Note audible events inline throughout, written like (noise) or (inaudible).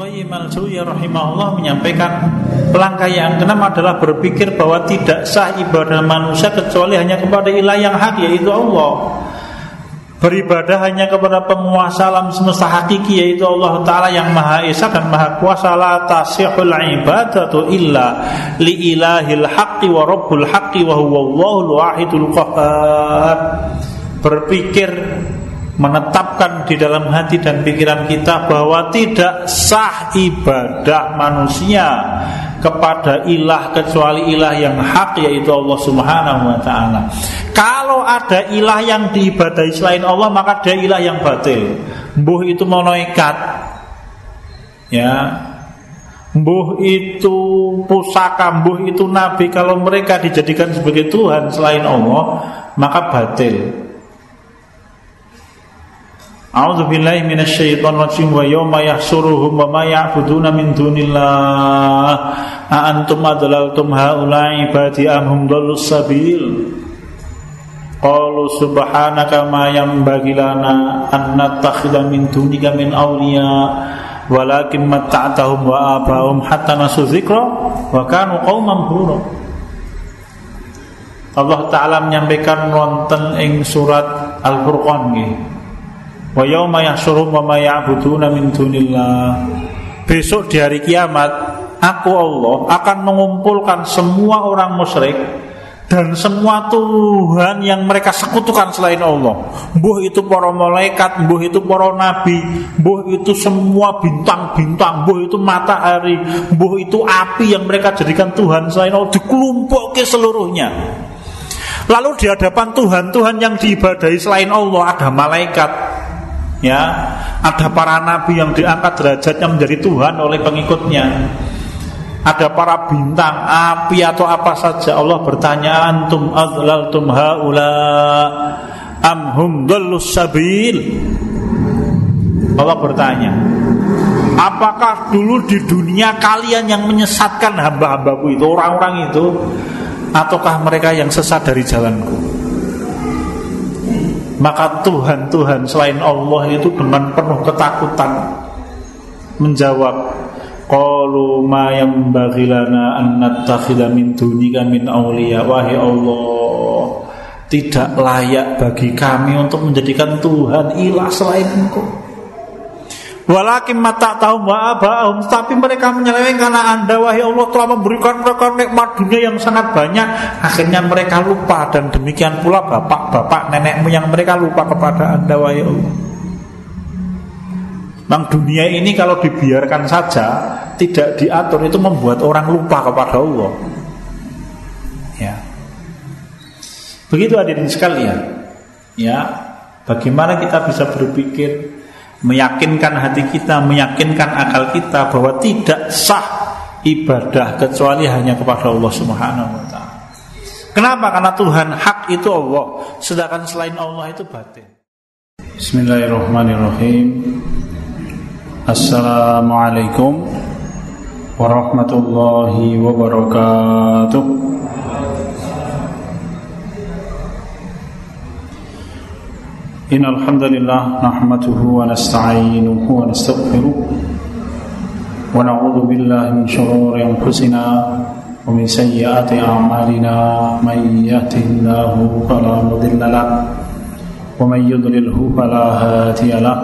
Qayyim al-Jauziyyah rahimahullah menyampaikan pelangkah yang keenam adalah berpikir bahwa tidak sah ibadah manusia kecuali hanya kepada ilah yang hak yaitu Allah. Beribadah hanya kepada penguasa alam semesta hakiki yaitu Allah Ta'ala yang Maha Esa dan Maha Kuasa La tasihul ibadatu illa li ilahil haqqi wa rabbul haqqi wa huwa Allahul wahidul qahar Berpikir menetapkan di dalam hati dan pikiran kita bahwa tidak sah ibadah manusia kepada ilah kecuali ilah yang hak yaitu Allah Subhanahu wa taala. Kalau ada ilah yang diibadahi selain Allah maka dia ilah yang batil. Mbuh itu malaikat. Ya. Mbuh itu pusaka, mbuh itu nabi kalau mereka dijadikan sebagai Tuhan selain Allah maka batil. A'udzu billahi minasyaitonir rajim wa yawma yahsuruhum wa ma ya'buduna min dunillah. A antum adlaltum haula'i ibadi am hum dhallus sabil? Qalu subhanaka ma yanbaghi lana an nattakhidha min dunika min awliya. Walakin matta'tahum wa abahum hatta nasu dzikra wa kanu qauman bura Allah taala menyampaikan wonten ing surat Al-Furqan nggih Wa wa ma ya'buduna. Besok di hari kiamat, aku Allah akan mengumpulkan semua orang musyrik dan semua Tuhan yang mereka sekutukan selain Allah. Buh itu para malaikat, buh itu para nabi, buh itu semua bintang-bintang, buh itu matahari, buh itu api yang mereka jadikan Tuhan selain Allah dikelompok ke seluruhnya. Lalu di hadapan Tuhan, Tuhan yang diibadahi selain Allah ada malaikat, ya ada para nabi yang diangkat derajatnya menjadi Tuhan oleh pengikutnya. Ada para bintang api atau apa saja. Allah bertanya antum adlaltum haula am hum sabil? Allah bertanya apakah dulu di dunia kalian yang menyesatkan hamba-hambaku itu orang-orang itu? Ataukah mereka yang sesat dari jalanku maka Tuhan-Tuhan selain Allah itu dengan penuh ketakutan menjawab Qalu ma yang bagilana an nattakhidha min dunika min awliya. Wahai Allah Tidak layak bagi kami untuk menjadikan Tuhan ilah selain engkau Walakin mata tahu abahum tapi mereka menyelewengkan anda wahai Allah telah memberikan mereka nikmat dunia yang sangat banyak akhirnya mereka lupa dan demikian pula bapak-bapak nenekmu yang mereka lupa kepada anda wahai Allah. Bang dunia ini kalau dibiarkan saja tidak diatur itu membuat orang lupa kepada Allah. Ya. Begitu hadirin sekalian. Ya, bagaimana kita bisa berpikir meyakinkan hati kita, meyakinkan akal kita bahwa tidak sah ibadah kecuali hanya kepada Allah Subhanahu wa taala. Kenapa? Karena Tuhan hak itu Allah, sedangkan selain Allah itu batin. Bismillahirrahmanirrahim. Assalamualaikum warahmatullahi wabarakatuh. إن الحمد لله نحمده ونستعينه ونستغفره ونعوذ بالله من شرور أنفسنا ومن سيئات أعمالنا من يهده الله فلا مضل له ومن يضلله فلا هادي له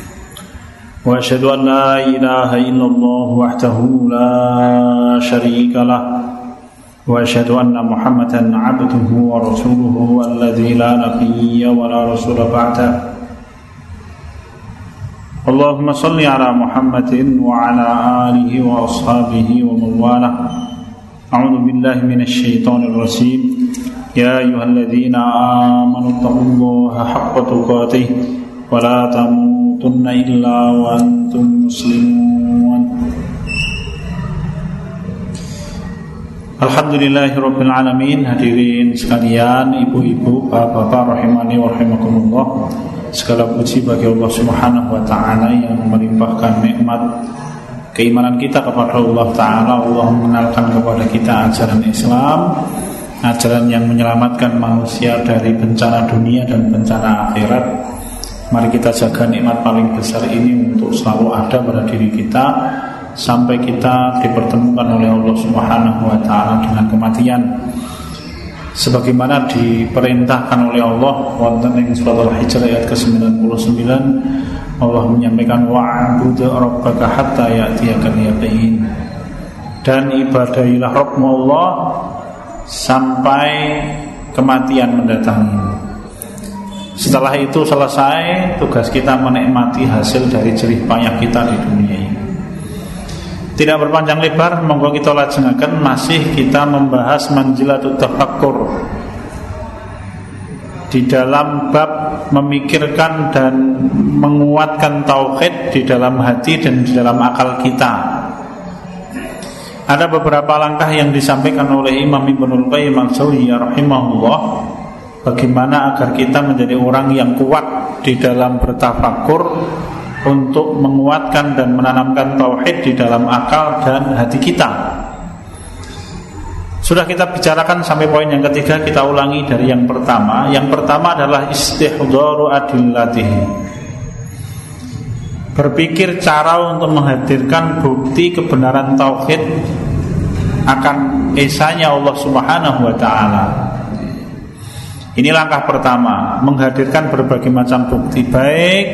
(clears throat) وأشهد أن لا إله إلا الله وحده لا شريك له وأشهد أن محمدا عبده ورسوله الذي لا نبي ولا رسول بعده. اللهم صل على محمد وعلى آله وأصحابه ومن والاه. أعوذ بالله من الشيطان الرجيم. يا أيها الذين آمنوا اتقوا الله حق تقاته ولا تموتن إلا وأنتم مسلمون. Alhamdulillahirrabbilalamin Hadirin sekalian Ibu-ibu, bapak-bapak Rahimani wa rahimakumullah. Segala puji bagi Allah subhanahu wa ta'ala Yang melimpahkan nikmat Keimanan kita kepada Allah ta'ala. Allah mengenalkan kepada kita ajaran Islam Ajaran yang menyelamatkan manusia Dari bencana dunia dan bencana akhirat. Mari kita jaga nikmat paling besar ini untuk selalu ada pada diri kita sampai kita dipertemukan oleh Allah Subhanahu wa taala dengan kematian. Sebagaimana diperintahkan oleh Allah wonten ing surat Al-Hijr ayat ke-99 Allah menyampaikan wa'bud rabbaka hatta ya'tiyakal yaqin. Dan ibadahilah Rabbmu Allah sampai kematian mendatangi. Setelah itu selesai Tugas kita menikmati hasil dari jerih payah kita di dunia ini Tidak berpanjang lebar Monggo kita lajengakan Masih kita membahas manjilatut tafakkur. Di dalam bab memikirkan dan menguatkan tauhid di dalam hati dan di dalam akal kita. Ada beberapa langkah yang disampaikan oleh Imam Ibnul Qayyim al-Jauziyah rahimahullah Bagaimana agar kita menjadi orang yang kuat di dalam bertafakur untuk menguatkan dan menanamkan tauhid di dalam akal dan hati kita. Sudah kita bicarakan sampai poin yang ketiga Kita ulangi dari yang pertama. Yang pertama adalah istihdaru adillatihi. Berpikir cara untuk menghadirkan bukti kebenaran tauhid Akan esanya Allah subhanahu wa ta'ala. Ini langkah pertama, menghadirkan berbagai macam bukti baik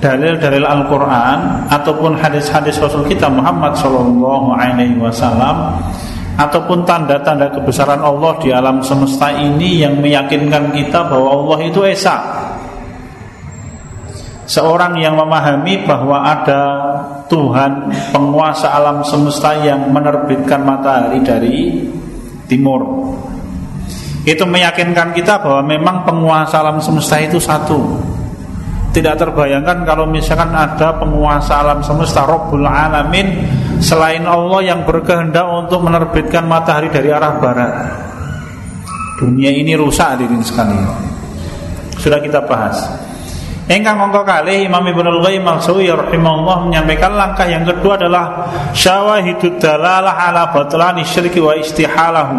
dalil-dalil Al-Qur'an ataupun hadis-hadis Rasul kita Muhammad sallallahu alaihi wasallam ataupun tanda-tanda kebesaran Allah di alam semesta ini yang meyakinkan kita bahwa Allah itu esa. Seorang yang memahami bahwa ada Tuhan penguasa alam semesta yang menerbitkan matahari dari timur itu meyakinkan kita bahwa memang penguasa alam semesta itu satu Tidak terbayangkan kalau misalkan ada penguasa alam semesta Rabbul Alamin Selain Allah yang berkehendak untuk menerbitkan matahari dari arah barat. Dunia ini rusak diri sekali Sudah kita bahas. Engkang mongko kali Imam Ibnu Qayyim Al-Sawi rahimahullah menyampaikan langkah yang kedua adalah syawahidud dalalah ala batlani syirki wa istihalahu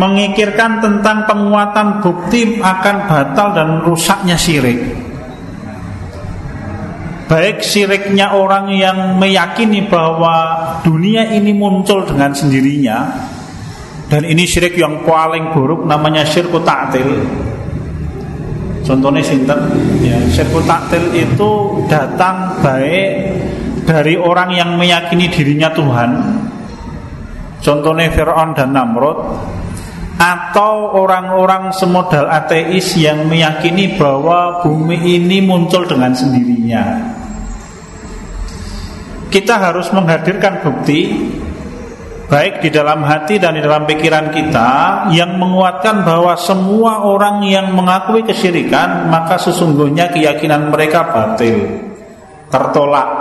mengikirkan tentang penguatan bukti akan batal dan rusaknya syirik. Baik syiriknya orang yang meyakini bahwa dunia ini muncul dengan sendirinya dan ini syirik yang paling buruk namanya syirku ta'til. Contohnya sinten ya, syirku ta'til itu datang baik dari orang yang meyakini dirinya Tuhan. Contohnya Fir'aun dan Namrud atau orang-orang semodal ateis yang meyakini bahwa bumi ini muncul dengan sendirinya. Kita harus menghadirkan bukti baik di dalam hati dan di dalam pikiran kita yang menguatkan bahwa semua orang yang mengakui kesyirikan maka sesungguhnya keyakinan mereka batil, tertolak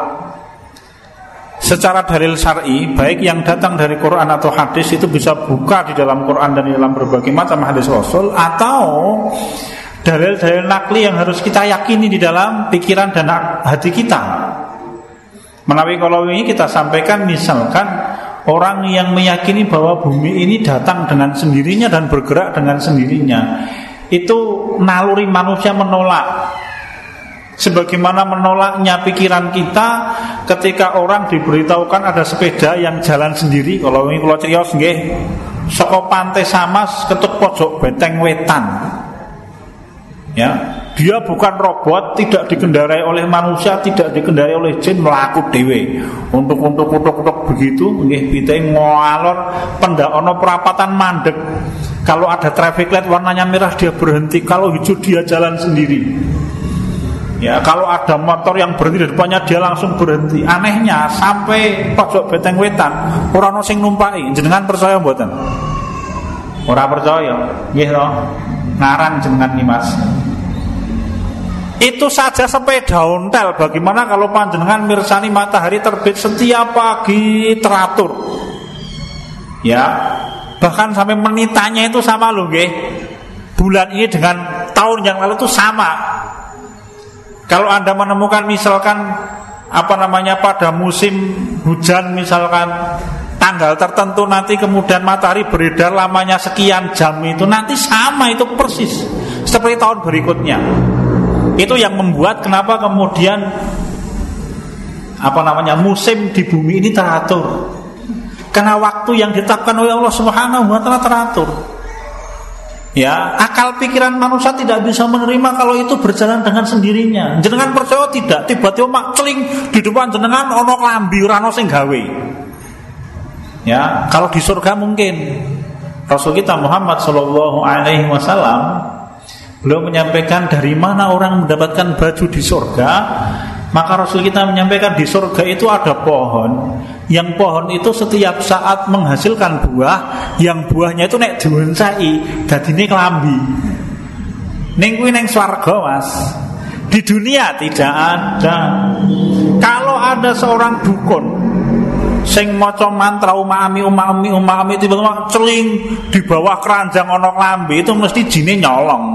secara dalil syar'i baik yang datang dari Quran atau hadis itu bisa buka di dalam Quran dan di dalam berbagai macam hadis Rasul atau dalil-dalil nakli yang harus kita yakini di dalam pikiran dan hati kita. Menawi kalau ini kita sampaikan misalkan orang yang meyakini bahwa bumi ini datang dengan sendirinya dan bergerak dengan sendirinya itu naluri manusia menolak Sebagaimana menolaknya pikiran kita ketika orang diberitahukan ada sepeda yang jalan sendiri. Kalau ini kalau cerios nggih, saka pantai Samas ketuk pojok Benteng Wetan. Ya, dia bukan robot, tidak dikendarai oleh manusia, tidak dikendarai oleh jin, melaku dewe. Untuk untuk untuk untuk begitu, nggih kita ngalor pendak ono perapatan mandek. Kalau ada traffic light warnanya merah dia berhenti, kalau hijau dia jalan sendiri. Ya kalau ada motor yang berhenti di depannya dia langsung berhenti. Anehnya sampai pojok beteng wetan orang sing numpai. Jenengan percaya mboten? Ora percaya. Nggih to. Ngaran jenengan nih Mas. Itu saja sepeda ontel. Bagaimana kalau panjenengan mirsani matahari terbit setiap pagi teratur? Ya, bahkan sampai menitanya itu sama loh, nggih. Bulan ini dengan tahun yang lalu itu sama kalau Anda menemukan misalkan apa namanya pada musim hujan misalkan tanggal tertentu nanti kemudian matahari beredar lamanya sekian jam itu nanti sama itu persis seperti tahun berikutnya. Itu yang membuat kenapa kemudian apa namanya musim di bumi ini teratur. Karena waktu yang ditetapkan oleh Allah Subhanahu wa taala teratur. Ya, akal pikiran manusia tidak bisa menerima kalau itu berjalan dengan sendirinya. Jenengan percaya tidak? Tiba-tiba mak di depan jenengan ono klambi ora ono sing gawe. Ya, kalau di surga mungkin. Rasul kita Muhammad Shallallahu alaihi wasallam beliau menyampaikan dari mana orang mendapatkan baju di surga maka Rasul kita menyampaikan di surga itu ada pohon. Yang pohon itu setiap saat menghasilkan buah Yang buahnya itu nek diunsai Jadi ini kelambi Neng kuwi neng swarga mas. Di dunia tidak ada. Kalau ada seorang dukun Sing maca mantra umami umami umami tiba-tiba celing di bawah keranjang ono kelambi itu mesti jine nyolong.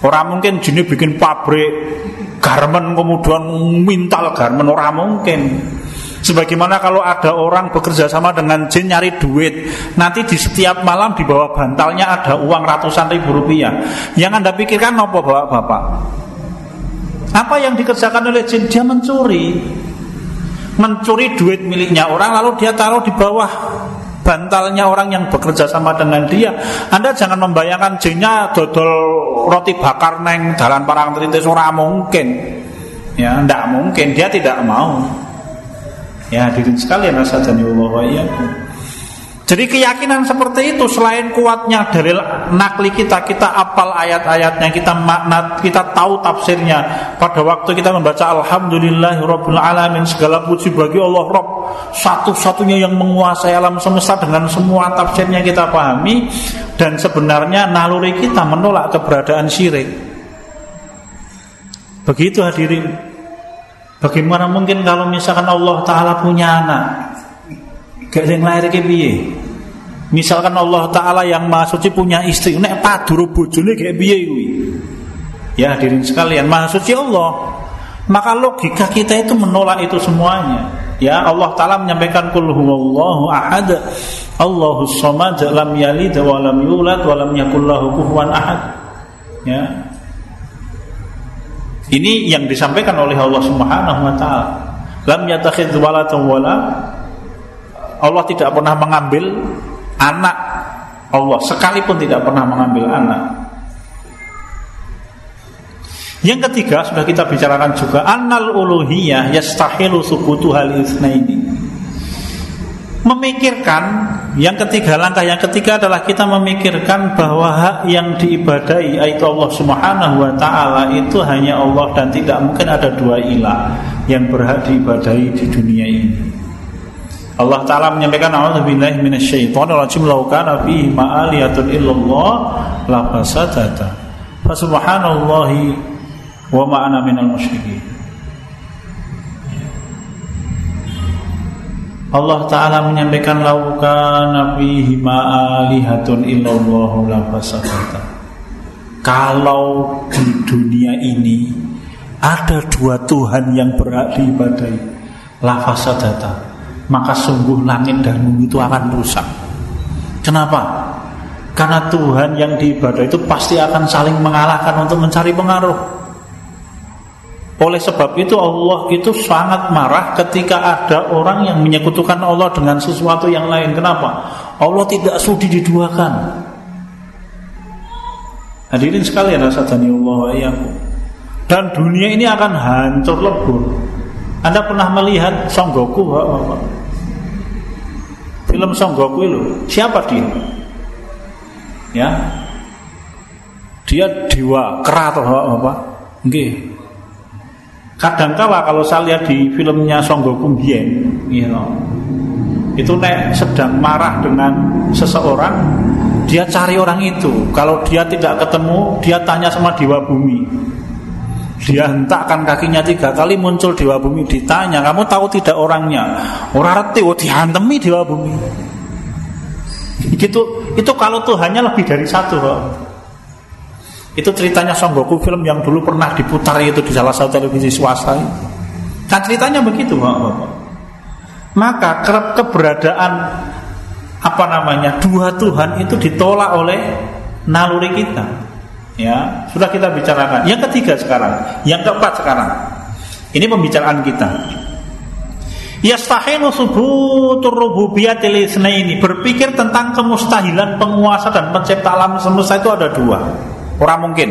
Orang mungkin jine bikin pabrik garmen kemudian mintal garmen orang mungkin Sebagaimana kalau ada orang bekerja sama dengan jin nyari duit Nanti di setiap malam di bawah bantalnya ada uang ratusan ribu rupiah Yang anda pikirkan apa bapak-bapak? Apa yang dikerjakan oleh jin? Dia mencuri Mencuri duit miliknya orang lalu dia taruh di bawah bantalnya orang yang bekerja sama dengan dia. Anda jangan membayangkan jinnya dodol roti bakar neng dalam parang terintis ora mungkin. Ya, ndak mungkin dia tidak mau. Ya, hadirin sekalian asadani Allah wa jadi keyakinan seperti itu selain kuatnya dalil nakli kita, kita apal ayat-ayatnya, kita makna, kita tahu tafsirnya. Pada waktu kita membaca Alhamdulillahirabbil alamin segala puji bagi Allah Rob satu-satunya yang menguasai alam semesta dengan semua tafsirnya kita pahami dan sebenarnya naluri kita menolak keberadaan syirik. Begitu hadirin. Bagaimana mungkin kalau misalkan Allah Ta'ala punya anak Gak yang lahir ke piye? Misalkan Allah Taala yang Maha Suci punya istri, nek paduru bojone kayak kuwi? Ya hadirin sekalian, Maha Suci Allah. Maka logika kita itu menolak itu semuanya. Ya Allah Taala menyampaikan kul huwallahu ahad. Allahus samad lam yalid wa lam yulad wa lam yakul lahu kufuwan ahad. Ya. Ini yang disampaikan oleh Allah Subhanahu wa taala. Lam yattakhidz walatan wala Allah tidak pernah mengambil anak Allah sekalipun tidak pernah mengambil anak. Yang ketiga sudah kita bicarakan juga annal uluhiyah yastahilu subutu hal ini. Memikirkan yang ketiga langkah yang ketiga adalah kita memikirkan bahwa hak yang diibadai yaitu Allah Subhanahu wa taala itu hanya Allah dan tidak mungkin ada dua ilah yang berhak diibadai di dunia ini. Allah Ta'ala menyampaikan A'udzubillahi minasyaitonir rajim law kana fihi ma'aliyatun illallah la fasadata. Fasubhanallahi wa ma ana minal musyrikin. Allah Ta'ala menyampaikan lauka nabi ma'alihatun illallah la fasadata Kalau di dunia ini Ada dua Tuhan yang berhak diibadai La fasadata maka sungguh langit dan bumi itu akan rusak. Kenapa? Karena Tuhan yang diibadah itu pasti akan saling mengalahkan untuk mencari pengaruh. Oleh sebab itu Allah itu sangat marah ketika ada orang yang menyekutukan Allah dengan sesuatu yang lain. Kenapa? Allah tidak sudi diduakan. Hadirin sekalian asadani Allah Dan dunia ini akan hancur lebur. Anda pernah melihat Songgoku Bapak? Film Songgoku itu siapa dia? Ya. Dia dewa kera atau apa? Oke. kadang kala kalau saya lihat di filmnya Songgoku Bien you know, itu nek sedang marah dengan seseorang dia cari orang itu. Kalau dia tidak ketemu dia tanya sama dewa bumi dia hentakkan kakinya tiga kali muncul dewa bumi ditanya kamu tahu tidak orangnya? Orang reti oh dihantemi dewa bumi. Gitu. Itu kalau Tuhannya lebih dari satu kok itu ceritanya Songgoku film yang dulu pernah diputar itu di salah satu televisi swasta kan ceritanya begitu Bapak. maka keberadaan apa namanya dua Tuhan itu ditolak oleh naluri kita. Ya, sudah kita bicarakan. Yang ketiga sekarang, yang keempat sekarang. Ini pembicaraan kita. Yastahilu subutur rububiyatil ini Berpikir tentang kemustahilan penguasa dan pencipta alam semesta itu ada dua Orang mungkin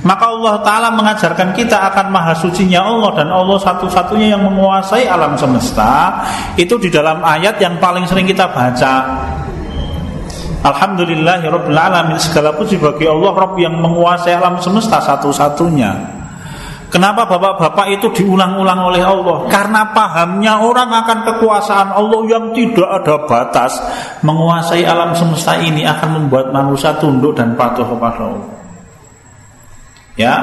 Maka Allah Ta'ala mengajarkan kita akan maha sucinya Allah Dan Allah satu-satunya yang menguasai alam semesta Itu di dalam ayat yang paling sering kita baca Alhamdulillahirrabbilalamin Segala puji bagi Allah Rabb yang menguasai alam semesta satu-satunya. Kenapa bapak-bapak itu diulang-ulang oleh Allah? Karena pahamnya orang akan kekuasaan Allah yang tidak ada batas. Menguasai alam semesta ini akan membuat manusia tunduk dan patuh kepada Allah. Ya,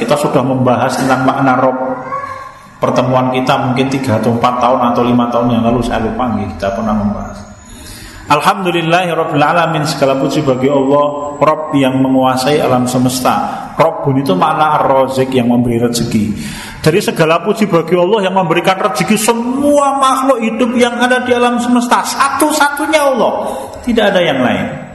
kita sudah membahas tentang makna Rob Pertemuan kita mungkin 3 atau 4 tahun atau 5 tahun yang lalu saya lupa kita pernah membahas Alhamdulillahirrabbilalamin Segala puji bagi Allah Rob yang menguasai alam semesta. Robbun itu makna ar-razik yang memberi rezeki. Dari segala puji bagi Allah yang memberikan rezeki Semua makhluk hidup yang ada di alam semesta. Satu-satunya Allah. Tidak ada yang lain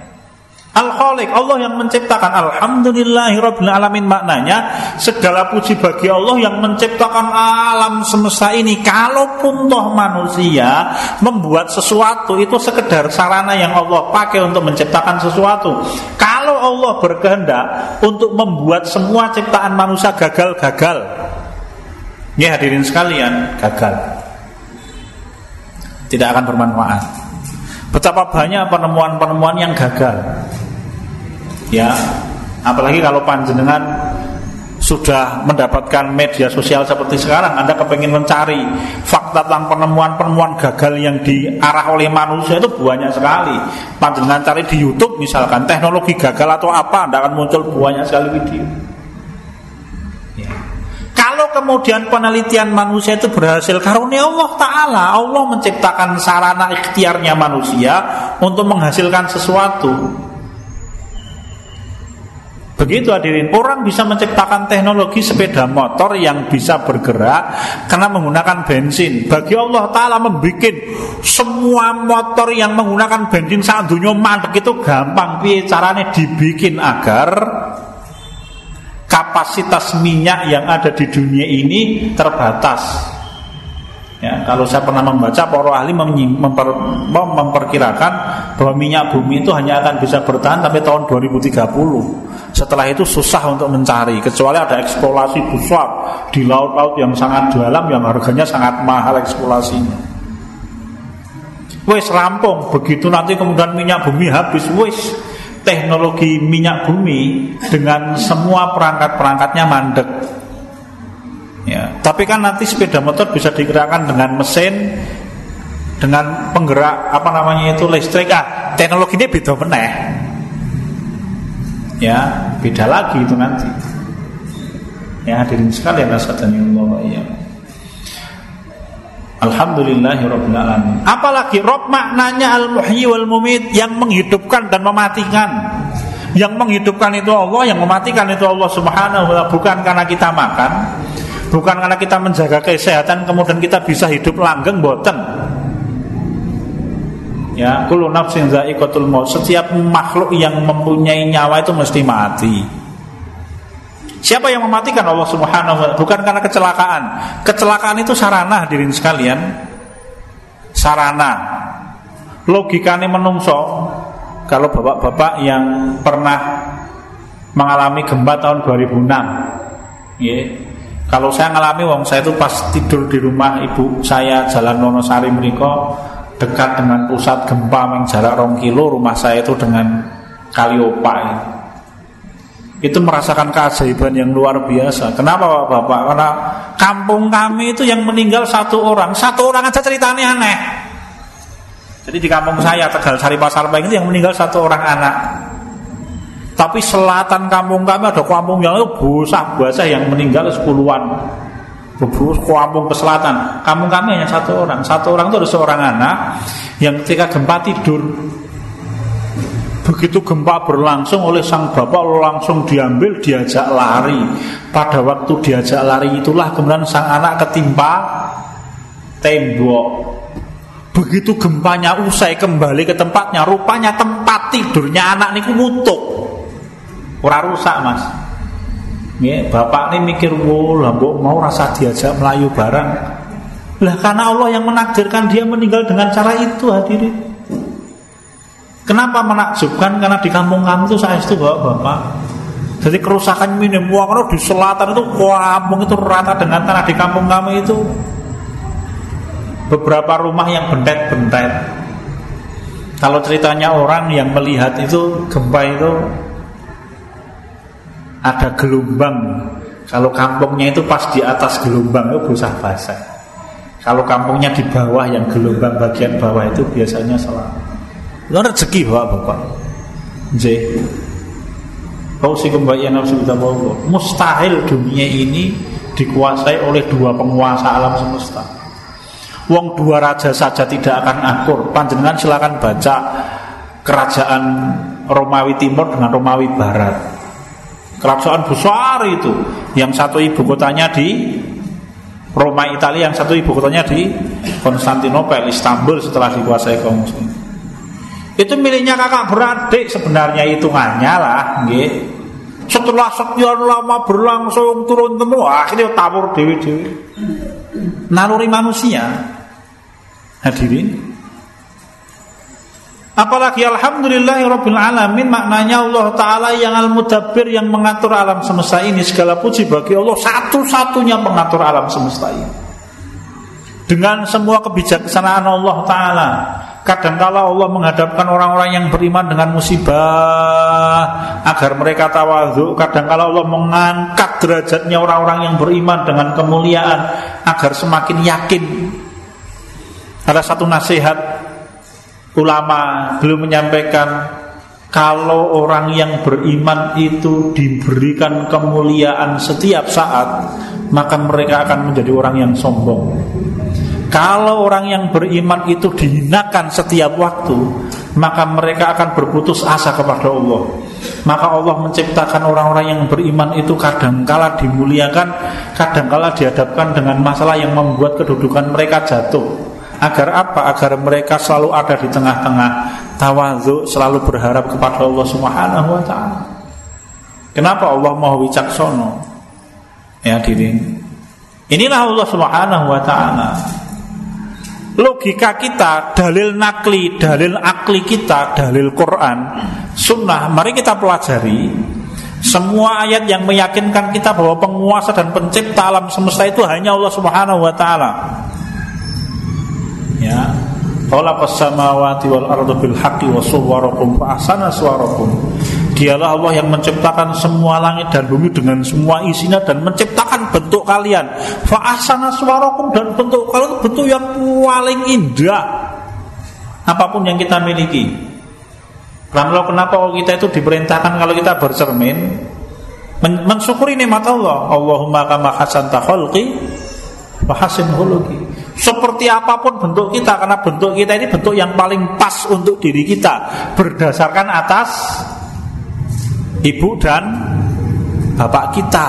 Al-Khaliq, Allah yang menciptakan Alhamdulillahirabbil alamin maknanya segala puji bagi Allah yang menciptakan alam semesta ini. Kalaupun toh manusia membuat sesuatu itu sekedar sarana yang Allah pakai untuk menciptakan sesuatu. Kalau Allah berkehendak untuk membuat semua ciptaan manusia gagal-gagal. Ya hadirin sekalian, gagal. Tidak akan bermanfaat. Betapa banyak penemuan-penemuan yang gagal ya. Apalagi kalau panjenengan sudah mendapatkan media sosial seperti sekarang Anda kepengen mencari fakta tentang penemuan-penemuan gagal yang diarah oleh manusia itu banyak sekali. Panjenengan cari di YouTube misalkan teknologi gagal atau apa Anda akan muncul banyak sekali video. Ya. kalau kemudian penelitian manusia itu berhasil karunia Allah Ta'ala. Allah menciptakan sarana ikhtiarnya manusia untuk menghasilkan sesuatu Begitu hadirin, orang bisa menciptakan teknologi sepeda motor yang bisa bergerak karena menggunakan bensin. Bagi Allah Ta'ala membuat semua motor yang menggunakan bensin saat dunia mandek itu gampang. Piye caranya dibikin agar kapasitas minyak yang ada di dunia ini terbatas. Ya, kalau saya pernah membaca para ahli memper, memperkirakan bahwa minyak bumi itu hanya akan bisa bertahan sampai tahun 2030. Setelah itu susah untuk mencari kecuali ada eksplorasi besar di laut-laut yang sangat dalam yang harganya sangat mahal eksplorasinya. Wes rampung begitu nanti kemudian minyak bumi habis wes teknologi minyak bumi dengan semua perangkat-perangkatnya mandek Ya, tapi kan nanti sepeda motor bisa digerakkan dengan mesin dengan penggerak apa namanya itu listrik. Ah teknologi ini beda meneh. Ya beda lagi itu nanti. Ya hadirin sekalian Allah ya Alhamdulillahirobbilalamin. Apalagi Rob maknanya al-muhyi wal mumit yang menghidupkan dan mematikan. Yang menghidupkan itu Allah, yang mematikan itu Allah Subhanahu wa bukan karena kita makan, Bukan karena kita menjaga kesehatan kemudian kita bisa hidup langgeng boten. Ya, kullu nafsin za'iqatul maut. Setiap makhluk yang mempunyai nyawa itu mesti mati. Siapa yang mematikan Allah Subhanahu wa? Bukan karena kecelakaan. Kecelakaan itu sarana hadirin sekalian. Sarana. Logikanya menungso kalau bapak-bapak yang pernah mengalami gempa tahun 2006 ya, kalau saya ngalami wong saya itu pas tidur di rumah ibu saya Jalan Wonosari mereka dekat dengan pusat gempa yang jarak rong kilo rumah saya itu dengan Kaliopa. Itu merasakan keajaiban yang luar biasa. Kenapa Bapak? Bapak? Karena kampung kami itu yang meninggal satu orang, satu orang aja ceritanya aneh. Jadi di kampung saya Tegal Sari Pasar Baik itu yang meninggal satu orang anak. Tapi selatan kampung kami ada kampung yang itu busak basah yang meninggal sepuluhan. Kampung ke selatan. Kampung kami hanya satu orang. Satu orang itu ada seorang anak yang ketika gempa tidur. Begitu gempa berlangsung oleh sang bapak langsung diambil diajak lari. Pada waktu diajak lari itulah kemudian sang anak ketimpa tembok. Begitu gempanya usai kembali ke tempatnya, rupanya tempat tidurnya anak niku ngutuk. Ora rusak, Mas. Ya, bapak ini mikir, "Wo, lah mau rasa diajak melayu barang." Lah karena Allah yang menakdirkan dia meninggal dengan cara itu hadirin. Kenapa menakjubkan? Karena di kampung kami itu saya itu bapak-bapak. Jadi kerusakan minim uang di selatan itu kampung itu rata dengan tanah di kampung kami itu beberapa rumah yang bentet-bentet. Kalau ceritanya orang yang melihat itu gempa itu ada gelombang. Kalau kampungnya itu pas di atas gelombang itu basah-basah. Kalau kampungnya di bawah yang gelombang bagian bawah itu biasanya selamat. Itu rezeki bapak-bapak. J. Kau si kembali Mustahil dunia ini dikuasai oleh dua penguasa alam semesta. Wong dua raja saja tidak akan akur. Panjenengan silakan baca kerajaan Romawi Timur dengan Romawi Barat. Kerajaan besar itu, yang satu ibu kotanya di Roma Italia, yang satu ibu kotanya di Konstantinopel, Istanbul setelah dikuasai kaum muslim. Itu miliknya kakak beradik sebenarnya hitungannya lah, nggih. Setelah sekian lama berlangsung turun temurun, akhirnya tabur dewi-dewi. Naluri manusia Hadirin Apalagi Alhamdulillahirabbil alamin maknanya Allah taala yang al-mudabbir yang mengatur alam semesta ini segala puji bagi Allah satu-satunya pengatur alam semesta ini. Dengan semua kebijaksanaan Allah taala, kadangkala Allah menghadapkan orang-orang yang beriman dengan musibah agar mereka tawadhu, kadangkala Allah mengangkat derajatnya orang-orang yang beriman dengan kemuliaan agar semakin yakin ada satu nasihat ulama belum menyampaikan kalau orang yang beriman itu diberikan kemuliaan setiap saat, maka mereka akan menjadi orang yang sombong. Kalau orang yang beriman itu dihinakan setiap waktu, maka mereka akan berputus asa kepada Allah. Maka Allah menciptakan orang-orang yang beriman itu kadangkala dimuliakan, kadangkala dihadapkan dengan masalah yang membuat kedudukan mereka jatuh. Agar apa? Agar mereka selalu ada di tengah-tengah tawadhu, selalu berharap kepada Allah Subhanahu wa taala. Kenapa Allah mau wicaksono? Ya diri. Inilah Allah Subhanahu wa taala. Logika kita, dalil nakli, dalil akli kita, dalil Quran, sunnah, mari kita pelajari semua ayat yang meyakinkan kita bahwa penguasa dan pencipta alam semesta itu hanya Allah Subhanahu wa taala ya Khalaqas samawati wal arda bil haqqi wa suwarakum fa ahsana suwarakum. Dialah Allah yang menciptakan semua langit dan bumi dengan semua isinya dan menciptakan bentuk kalian. Fa ahsana suwarakum dan bentuk kalian bentuk yang paling indah apa pun yang kita miliki. Lalu kenapa kita itu diperintahkan kalau kita bercermin mensyukuri nikmat Allah. Allahumma kama hasanta khalqi wa hasin khuluqi seperti apa pun bentuk kita karena bentuk kita ini bentuk yang paling pas untuk diri kita berdasarkan atas ibu dan bapak kita.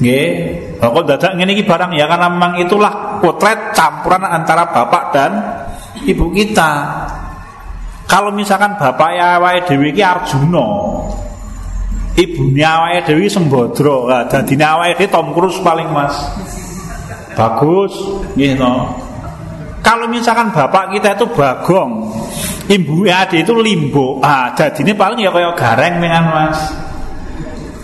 Nggih, kok dadak ngene barang ya karena memang itulah potret campuran antara bapak dan ibu kita. Kalau misalkan bapak ya awake dhewe iki Arjuna, ibunya awake dhewe Sembadra, dadine awake Tom Cruise paling Mas. Bagus, gitu. Kalau misalkan bapak kita itu bagong, ibu adik itu limbo, ah jadi ini paling ya kayak gareng dengan mas.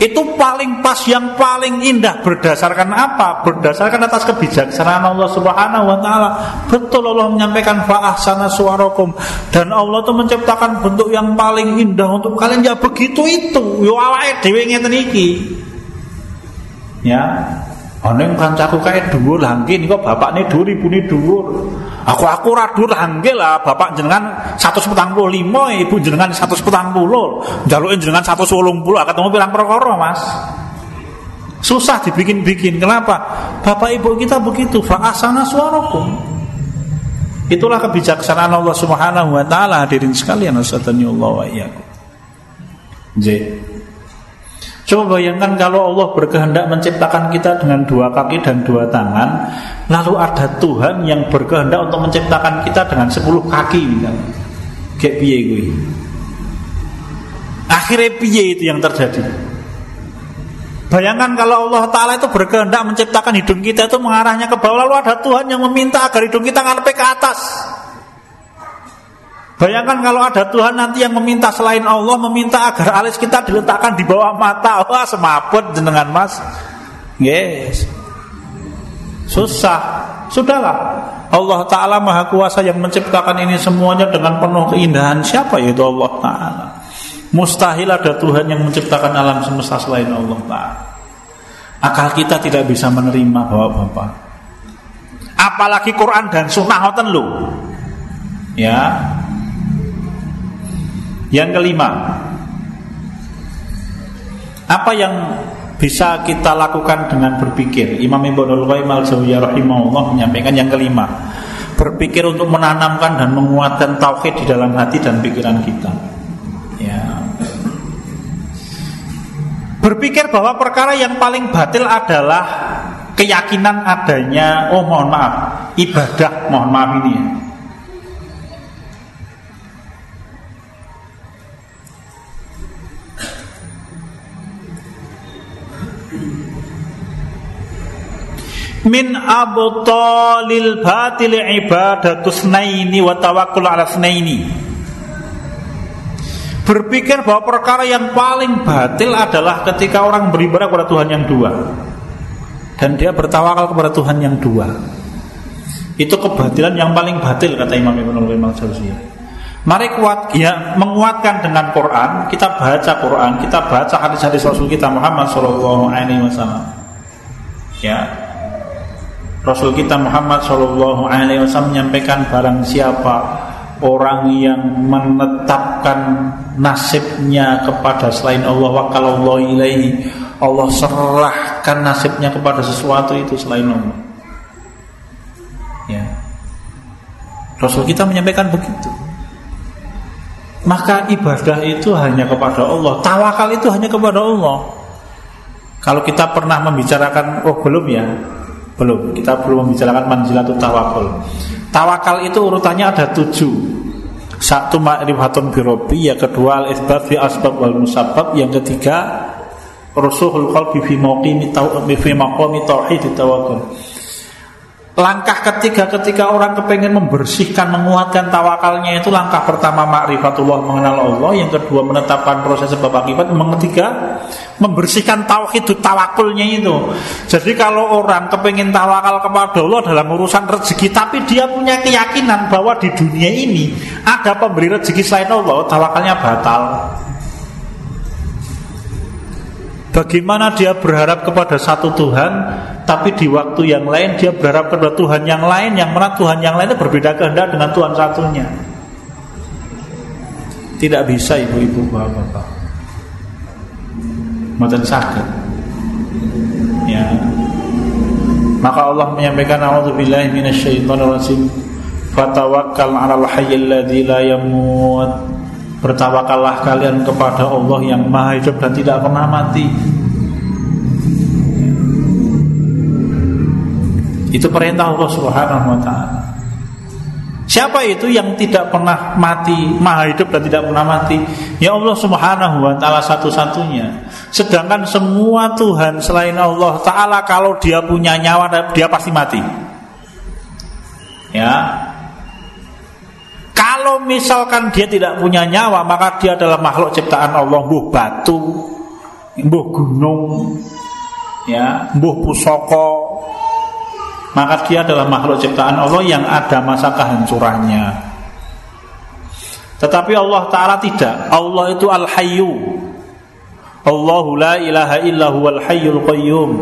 Itu paling pas yang paling indah berdasarkan apa? Berdasarkan atas kebijaksanaan Allah Subhanahu wa taala. Betul Allah menyampaikan fa ahsana dan Allah itu menciptakan bentuk yang paling indah untuk kalian ya begitu itu. Yo awake dhewe ngeten iki. Ya, Ana kancaku kae dhuwur lah nggih nika bapakne dhuwur ibune dhuwur. Aku aku ora dhuwur lah nggih lah bapak jenengan 145 ibu jenengan 140. Jaluke jenengan 180 ketemu pirang perkara Mas. Susah dibikin-bikin. Kenapa? Bapak ibu kita begitu. Fa'asana suarakum. Itulah kebijaksanaan Allah Subhanahu wa taala hadirin sekalian, Allah wa iyyakum. Coba bayangkan kalau Allah berkehendak menciptakan kita dengan dua kaki dan dua tangan Lalu ada Tuhan yang berkehendak untuk menciptakan kita dengan sepuluh kaki Kayak piye gue Akhirnya piye itu yang terjadi? Bayangkan kalau Allah Ta'ala itu berkehendak menciptakan hidung kita itu mengarahnya ke bawah Lalu ada Tuhan yang meminta agar hidung kita ngarep ke atas Bayangkan kalau ada Tuhan nanti yang meminta selain Allah Meminta agar alis kita diletakkan di bawah mata. Wah semaput jenengan mas. Yes Susah. Sudahlah. Allah Ta'ala maha kuasa yang menciptakan ini semuanya dengan penuh keindahan. Siapa yaitu Allah Ta'ala? Mustahil ada Tuhan yang menciptakan alam semesta selain Allah Ta'ala. Akal kita tidak bisa menerima bapak-bapak. Apalagi Quran dan Sunnah lu Ya yang kelima, apa yang bisa kita lakukan dengan berpikir? Imam Ibnu Qayyim al-Jauziyah rahimahullah menyampaikan yang kelima, berpikir untuk menanamkan dan menguatkan tauhid di dalam hati dan pikiran kita. Ya. Berpikir bahwa perkara yang paling batil adalah keyakinan adanya oh mohon maaf, ibadah mohon maaf ini ya min abtalil batil ibadatus naini wa tawakkul ala snaini. Berpikir bahwa perkara yang paling batil adalah ketika orang beribadah kepada Tuhan yang dua. Dan dia bertawakal kepada Tuhan yang dua. Itu kebatilan yang paling batil kata Imam Ibnu Qayyim al-Jauziyah. Mari kuat ya menguatkan dengan Quran. Kita baca Quran, kita baca hadis-hadis Rasul kita Muhammad Shallallahu Alaihi Wasallam. Ya, Rasul kita Muhammad Shallallahu Alaihi Wasallam menyampaikan barang siapa orang yang menetapkan nasibnya kepada selain Allah wa kalau ilaihi Allah serahkan nasibnya kepada sesuatu itu selain Allah. Ya. Rasul kita menyampaikan begitu. Maka ibadah itu hanya kepada Allah, tawakal itu hanya kepada Allah. Kalau kita pernah membicarakan, oh belum ya, belum, kita belum membicarakan manzilatul tawakal. Tawakal itu urutannya ada tujuh. Satu ma'rifatun birobi, yang kedua al-isbat fi asbab wal musabab, yang ketiga rusuhul qalbi fi maqami tauhid tawakal. Langkah ketiga ketika orang kepengen membersihkan, menguatkan tawakalnya itu langkah pertama makrifatullah mengenal Allah, yang kedua menetapkan proses sebab akibat, yang ketiga membersihkan tauhid tawakulnya itu. Jadi kalau orang kepengen tawakal kepada Allah dalam urusan rezeki, tapi dia punya keyakinan bahwa di dunia ini ada pemberi rezeki selain Allah, tawakalnya batal. Bagaimana dia berharap kepada satu Tuhan Tapi di waktu yang lain dia berharap kepada Tuhan yang lain Yang mana Tuhan yang lain itu berbeda kehendak dengan Tuhan satunya. Tidak bisa ibu-ibu bapak-bapak. Matan sakit. Ya. Maka Allah menyampaikan A'udzubillahi minasyaitonirrajim. Fatawakkal 'alal hayyil ladzi la yamut Bertawakallah kalian kepada Allah yang maha hidup dan tidak pernah mati Itu perintah Allah subhanahu wa ta'ala Siapa itu yang tidak pernah mati, maha hidup dan tidak pernah mati? Ya Allah Subhanahu wa taala satu-satunya. Sedangkan semua Tuhan selain Allah taala kalau dia punya nyawa dia pasti mati. Ya, kalau misalkan dia tidak punya nyawa, maka dia adalah makhluk ciptaan Allah, buh batu, buh gunung, ya, buh pusoko. Maka dia adalah makhluk ciptaan Allah yang ada masa kehancurannya. Tetapi Allah Ta'ala tidak Allah itu Al-Hayyu Allahu la ilaha illa huwal hayyul qayyum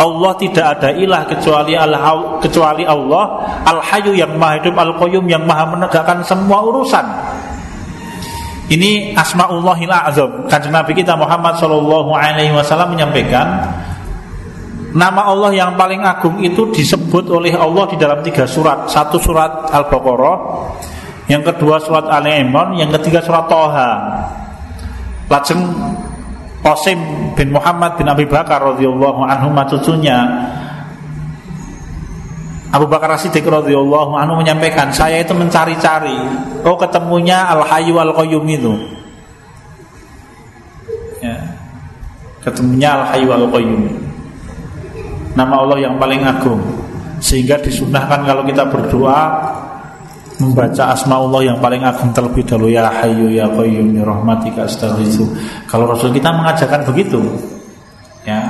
Allah tidak ada ilah kecuali Allah kecuali Allah Al Hayyu yang Maha Hidup Al Qayyum yang Maha menegakkan semua urusan. Ini asmaullahil azam. Kanjeng Nabi kita Muhammad sallallahu alaihi wasallam menyampaikan nama Allah yang paling agung itu disebut oleh Allah di dalam tiga surat. Satu surat Al-Baqarah, yang kedua surat Ali Imran, yang ketiga surat Toha. Lajeng Qasim bin Muhammad bin Abi Bakar radhiyallahu anhu cucunya Abu Bakar Siddiq radhiyallahu anhu menyampaikan, saya itu mencari-cari, oh ketemunya Al Hayyu Al Qayyum itu. Ya. Ketemunya Al Hayyu Al Qayyum. Nama Allah yang paling agung. Sehingga disunahkan kalau kita berdoa membaca asma Allah yang paling agung terlebih dahulu ya Hayyu ya Qayyum ya rahmatika astaghitsu. Kalau Rasul kita mengajarkan begitu. Ya.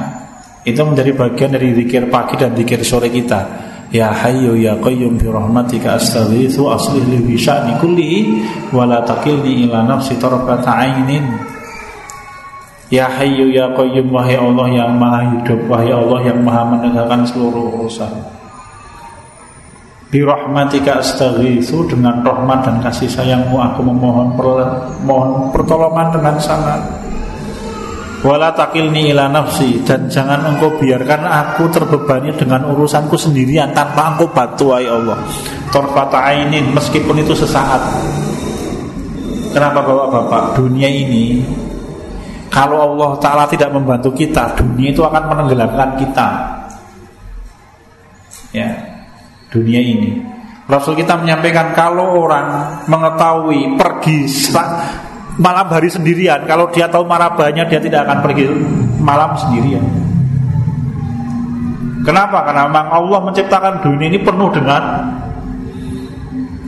Itu menjadi bagian dari zikir pagi dan zikir sore kita Ya Hayyu Ya Qayyum bi rahmatika astaghitsu aslih li bi sya'ni kulli wa la takilni ila nafsi ainin Ya Hayyu Ya Qayyum wahai Allah yang Maha hidup wahai Allah yang Maha menegakkan seluruh urusan Bi rahmatika astaghitsu dengan rahmat dan kasih sayangmu aku memohon mohon pertolongan dengan sangat. Wala takilni ila nafsi Dan jangan engkau biarkan aku terbebani dengan urusanku sendirian Tanpa engkau bantu ya Allah. Torfata ainin meskipun itu sesaat. Kenapa bapak-bapak? Dunia ini Kalau Allah Ta'ala tidak membantu kita Dunia itu akan menenggelamkan kita. Ya Dunia ini Rasul kita menyampaikan Kalau orang mengetahui Pergi malam hari sendirian. Kalau dia tahu marabahnya dia tidak akan pergi malam sendirian. Kenapa? Karena memang Allah menciptakan dunia ini penuh dengan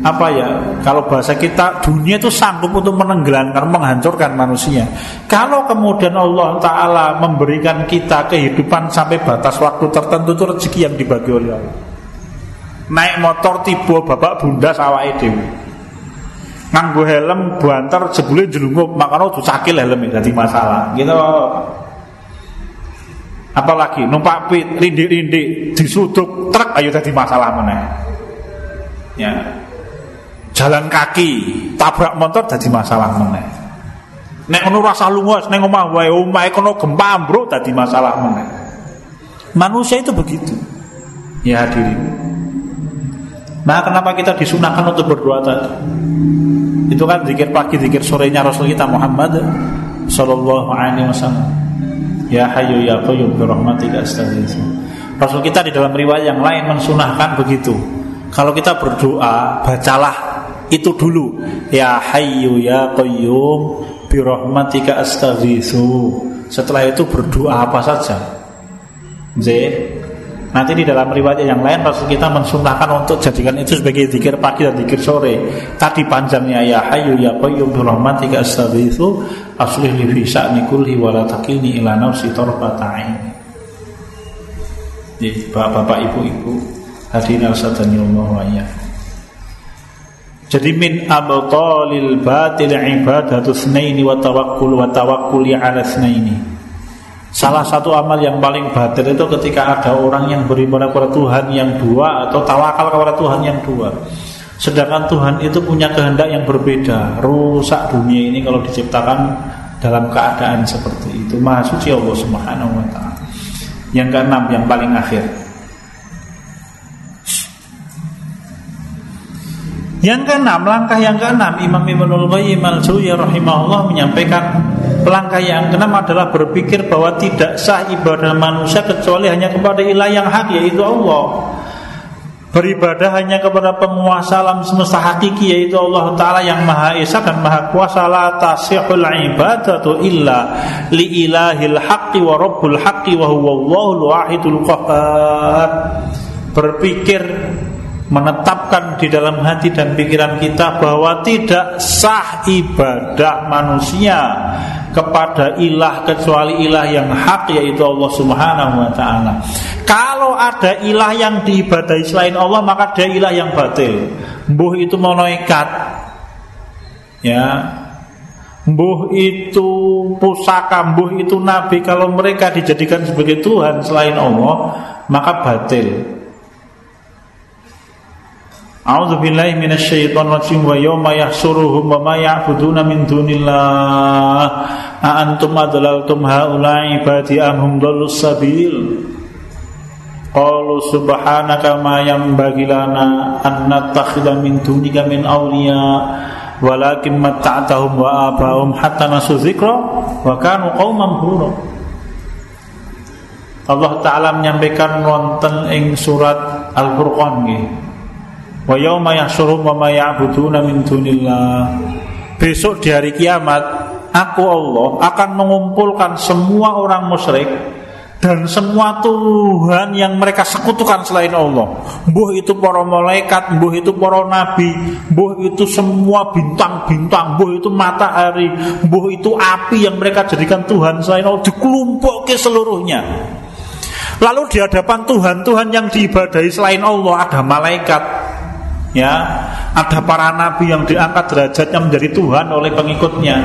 apa ya? Kalau bahasa kita dunia itu sanggup untuk menenggelamkan, menghancurkan manusia. Kalau kemudian Allah Taala memberikan kita kehidupan sampai batas waktu tertentu itu rezeki yang dibagi oleh Allah. Naik motor tiba bapak bunda sawah itu nganggo helm banter jebule jelungup makanya tuh cakil helm jadi masalah. Gitu. Apalagi numpak pit rindik-rindik disuduk truk ayo jadi masalah mana ya. Jalan kaki tabrak motor jadi masalah mana nek ngono rasa lunga nek omah wae omahe kono gempa ambruk dadi masalah mana manusia itu begitu. Ya hadirin Nah kenapa kita disunahkan untuk berdoa tadi? Itu kan zikir pagi, zikir sorenya Rasul kita Muhammad Sallallahu alaihi wasallam. Ya hayu ya qayyum birahmatika astaghfir Rasul kita di dalam riwayat yang lain mensunahkan begitu. Kalau kita berdoa Bacalah itu dulu. Ya hayu ya qayyum birahmatika astaghitsu Setelah itu berdoa apa saja? Z Nanti di dalam riwayat yang lain Rasul kita mensunahkan untuk jadikan itu sebagai zikir pagi dan zikir sore. Tadi panjangnya ya Hayyu ya Qayyum bi rahmatika astaghitsu aslih li fi sya'ni kulli wa la takilni ila nafsi tarfata ain. Bapak-bapak ibu-ibu hadirin Allah wa jadi min abtalil batil ibadatu tsnaini wa tawakkul wa tawakkuli ala tsnaini. Salah satu amal yang paling batil itu ketika ada orang yang beribadah kepada Tuhan yang dua atau tawakal kepada Tuhan yang dua. Sedangkan Tuhan itu punya kehendak yang berbeda. Rusak dunia ini kalau diciptakan dalam keadaan seperti itu. Maha suci Allah Subhanahu wa taala. Yang keenam yang paling akhir. Yang keenam, langkah yang keenam Imam Ibnul Qayyim al-Jauzi rahimahullah menyampaikan Langkah yang keenam adalah berpikir bahwa tidak sah ibadah manusia kecuali hanya kepada ilah yang hak yaitu Allah. Beribadah hanya kepada penguasa alam semesta hakiki yaitu Allah Ta'ala yang maha esa dan maha kuasa. La tasihul ibadatu illa li ilahil haqqi wa rabbul haqqi wa huwa Allahul wahidul qahar Berpikir menetapkan di dalam hati dan pikiran kita bahwa tidak sah ibadah manusia kepada ilah kecuali ilah yang hak yaitu Allah Subhanahu wa taala. Kalau ada ilah yang diibadahi selain Allah maka dia ilah yang batil. Mbuh itu malaikat. Ya. Mbuh itu pusaka, mbuh itu nabi kalau mereka dijadikan sebagai Tuhan selain Allah maka batil. A'udzu billahi minasyaitonir rajim wa yawma yahsuruhum wa ma ya'buduna min dunillah. A antum adlaltum haula'i ibadi am hum sabil? Qalu subhanaka ma yanbaghi lana an nattakhidha min dunika min awliya. Walakin matta'tahum wa abahum hatta nasu dzikra wa kanu qauman burura Allah taala menyampaikan wonten ing surat Al-Furqan nggih wa yauma yahsyurum wa ma ya'buduna min dunillah besok di hari kiamat aku Allah akan mengumpulkan semua orang musyrik dan semua Tuhan yang mereka sekutukan selain Allah. Buh itu para malaikat, buh itu para nabi, buh itu semua bintang-bintang, buh itu matahari, buh itu api yang mereka jadikan Tuhan selain Allah dikelompok ke seluruhnya. Lalu di hadapan Tuhan, Tuhan yang diibadahi selain Allah ada malaikat, ya, ada para nabi yang diangkat derajatnya menjadi Tuhan oleh pengikutnya.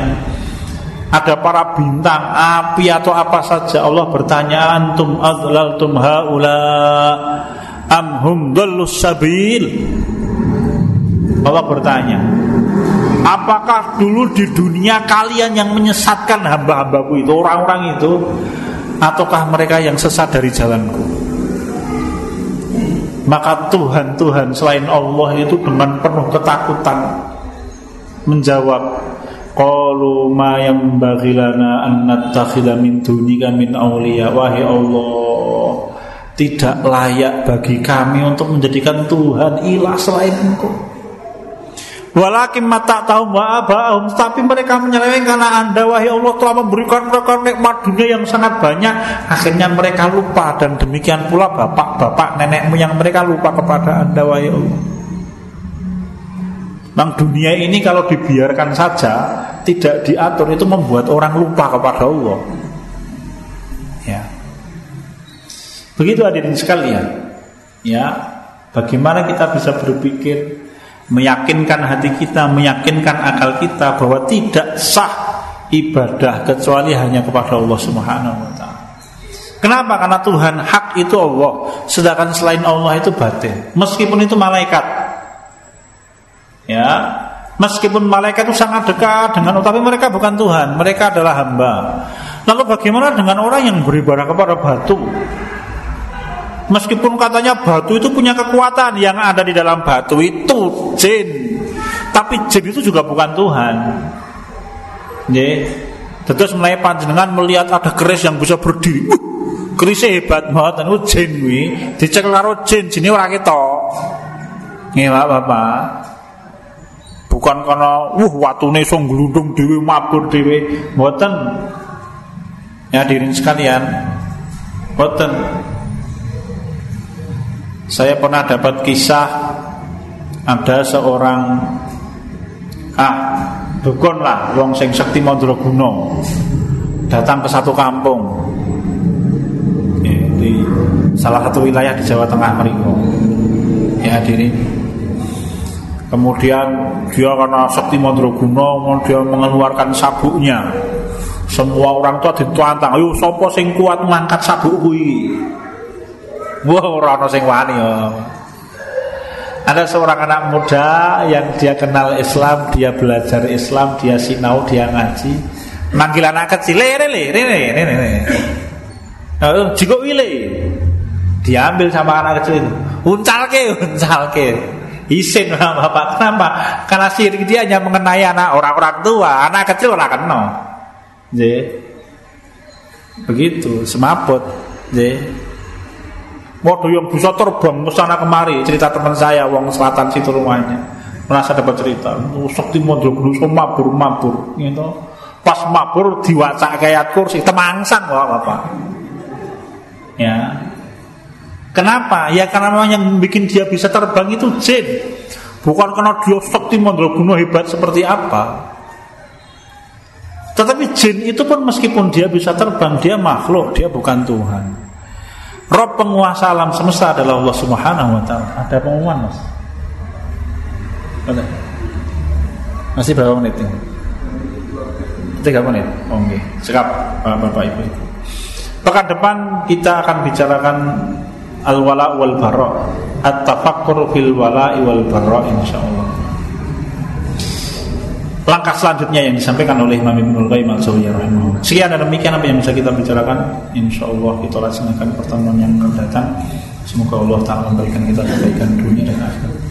Ada para bintang api atau apa saja. Allah bertanya antum azlaltum haula am hum sabil? Allah bertanya apakah dulu di dunia kalian yang menyesatkan hamba-hambaku itu orang-orang itu? Ataukah mereka yang sesat dari jalanku maka Tuhan-Tuhan selain Allah itu dengan penuh ketakutan menjawab Qalu ma yang bagilana an nattakhidha min dunika min awliya. Wahai Allah Tidak layak bagi kami untuk menjadikan Tuhan ilah selain engkau Walakin mata tahu wa abahum Tapi mereka menyelewengkan anda Wahai Allah telah memberikan mereka nikmat dunia yang sangat banyak Akhirnya mereka lupa Dan demikian pula bapak-bapak nenekmu yang mereka lupa kepada anda Wahai Allah Memang dunia ini kalau dibiarkan saja tidak diatur itu membuat orang lupa kepada Allah. Ya. Begitu hadirin sekalian. Ya, bagaimana kita bisa berpikir meyakinkan hati kita, meyakinkan akal kita bahwa tidak sah ibadah kecuali hanya kepada Allah Subhanahu wa taala. Kenapa? Karena Tuhan hak itu Allah, sedangkan selain Allah itu batin. Meskipun itu malaikat, Ya, meskipun malaikat itu sangat dekat dengan tapi mereka bukan Tuhan, mereka adalah hamba. Lalu bagaimana dengan orang yang beribadah kepada batu? Meskipun katanya batu itu punya kekuatan yang ada di dalam batu itu jin. Tapi jin itu juga bukan Tuhan. Ya. Terus mulai panjenengan melihat ada keris yang bisa berdiri. Kerisnya hebat banget dan jin wi. Dicek karo jin, jin ora ketok. Nggih, Bapak bukan karena wah watune iso glundung dhewe mabur dhewe mboten ya dirin sekalian mboten saya pernah dapat kisah ada seorang ah dukun lah wong sing sekti Mandraguna datang ke satu kampung ya, di salah satu wilayah di Jawa Tengah mereka ya hadirin Kemudian dia karena sakti mandraguna, dia mengeluarkan sabuknya. Semua orang tua ditantang, ayo sopo sing kuat mengangkat sabuk kuwi. Wah, ora ana sing wani ya. Ada seorang anak muda yang dia kenal Islam, dia belajar Islam, dia sinau, dia ngaji. Manggil anak kecil, le, le, le, le, le, le, le. Jika wile, diambil sama anak kecil itu. Uncal ke, uncal ke. Isin bapak kenapa? Karena sirik dia hanya mengenai anak orang-orang tua, anak kecil orang kenal. Jadi begitu semaput. Jadi Waduh yang bisa terbang ke sana kemari cerita teman saya wong selatan situ rumahnya merasa dapat cerita sakti mondro so mabur mabur gitu pas mabur diwacak kayak kursi temangsang wah bapak ya Kenapa? Ya karena memang yang bikin dia bisa terbang itu jin. Bukan karena dia sakti mandraguna hebat seperti apa. Tetapi jin itu pun meskipun dia bisa terbang, dia makhluk, dia bukan Tuhan. Rob penguasa alam semesta adalah Allah Subhanahu wa taala. Ada pengumuman, Mas? Ada. Masih berapa menit ini? Tiga menit. Oh, okay. Sekap, Bapak Ibu. Pekan depan kita akan bicarakan al wala wal bara at tafakkur fil wala wal bara insyaallah langkah selanjutnya yang disampaikan oleh Imam Ibnu Qayyim al-Jauziyah. Sekian dan demikian apa yang bisa kita bicarakan. Insyaallah kita laksanakan pertemuan yang akan datang. Semoga Allah taala memberikan kita kebaikan dunia dan akhirat.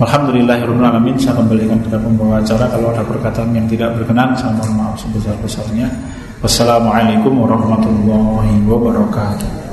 Alhamdulillahirrahmanirrahim Saya kembalikan kepada pembawa acara Kalau ada perkataan yang tidak berkenan Saya mohon maaf sebesar-besarnya Wassalamualaikum warahmatullahi wabarakatuh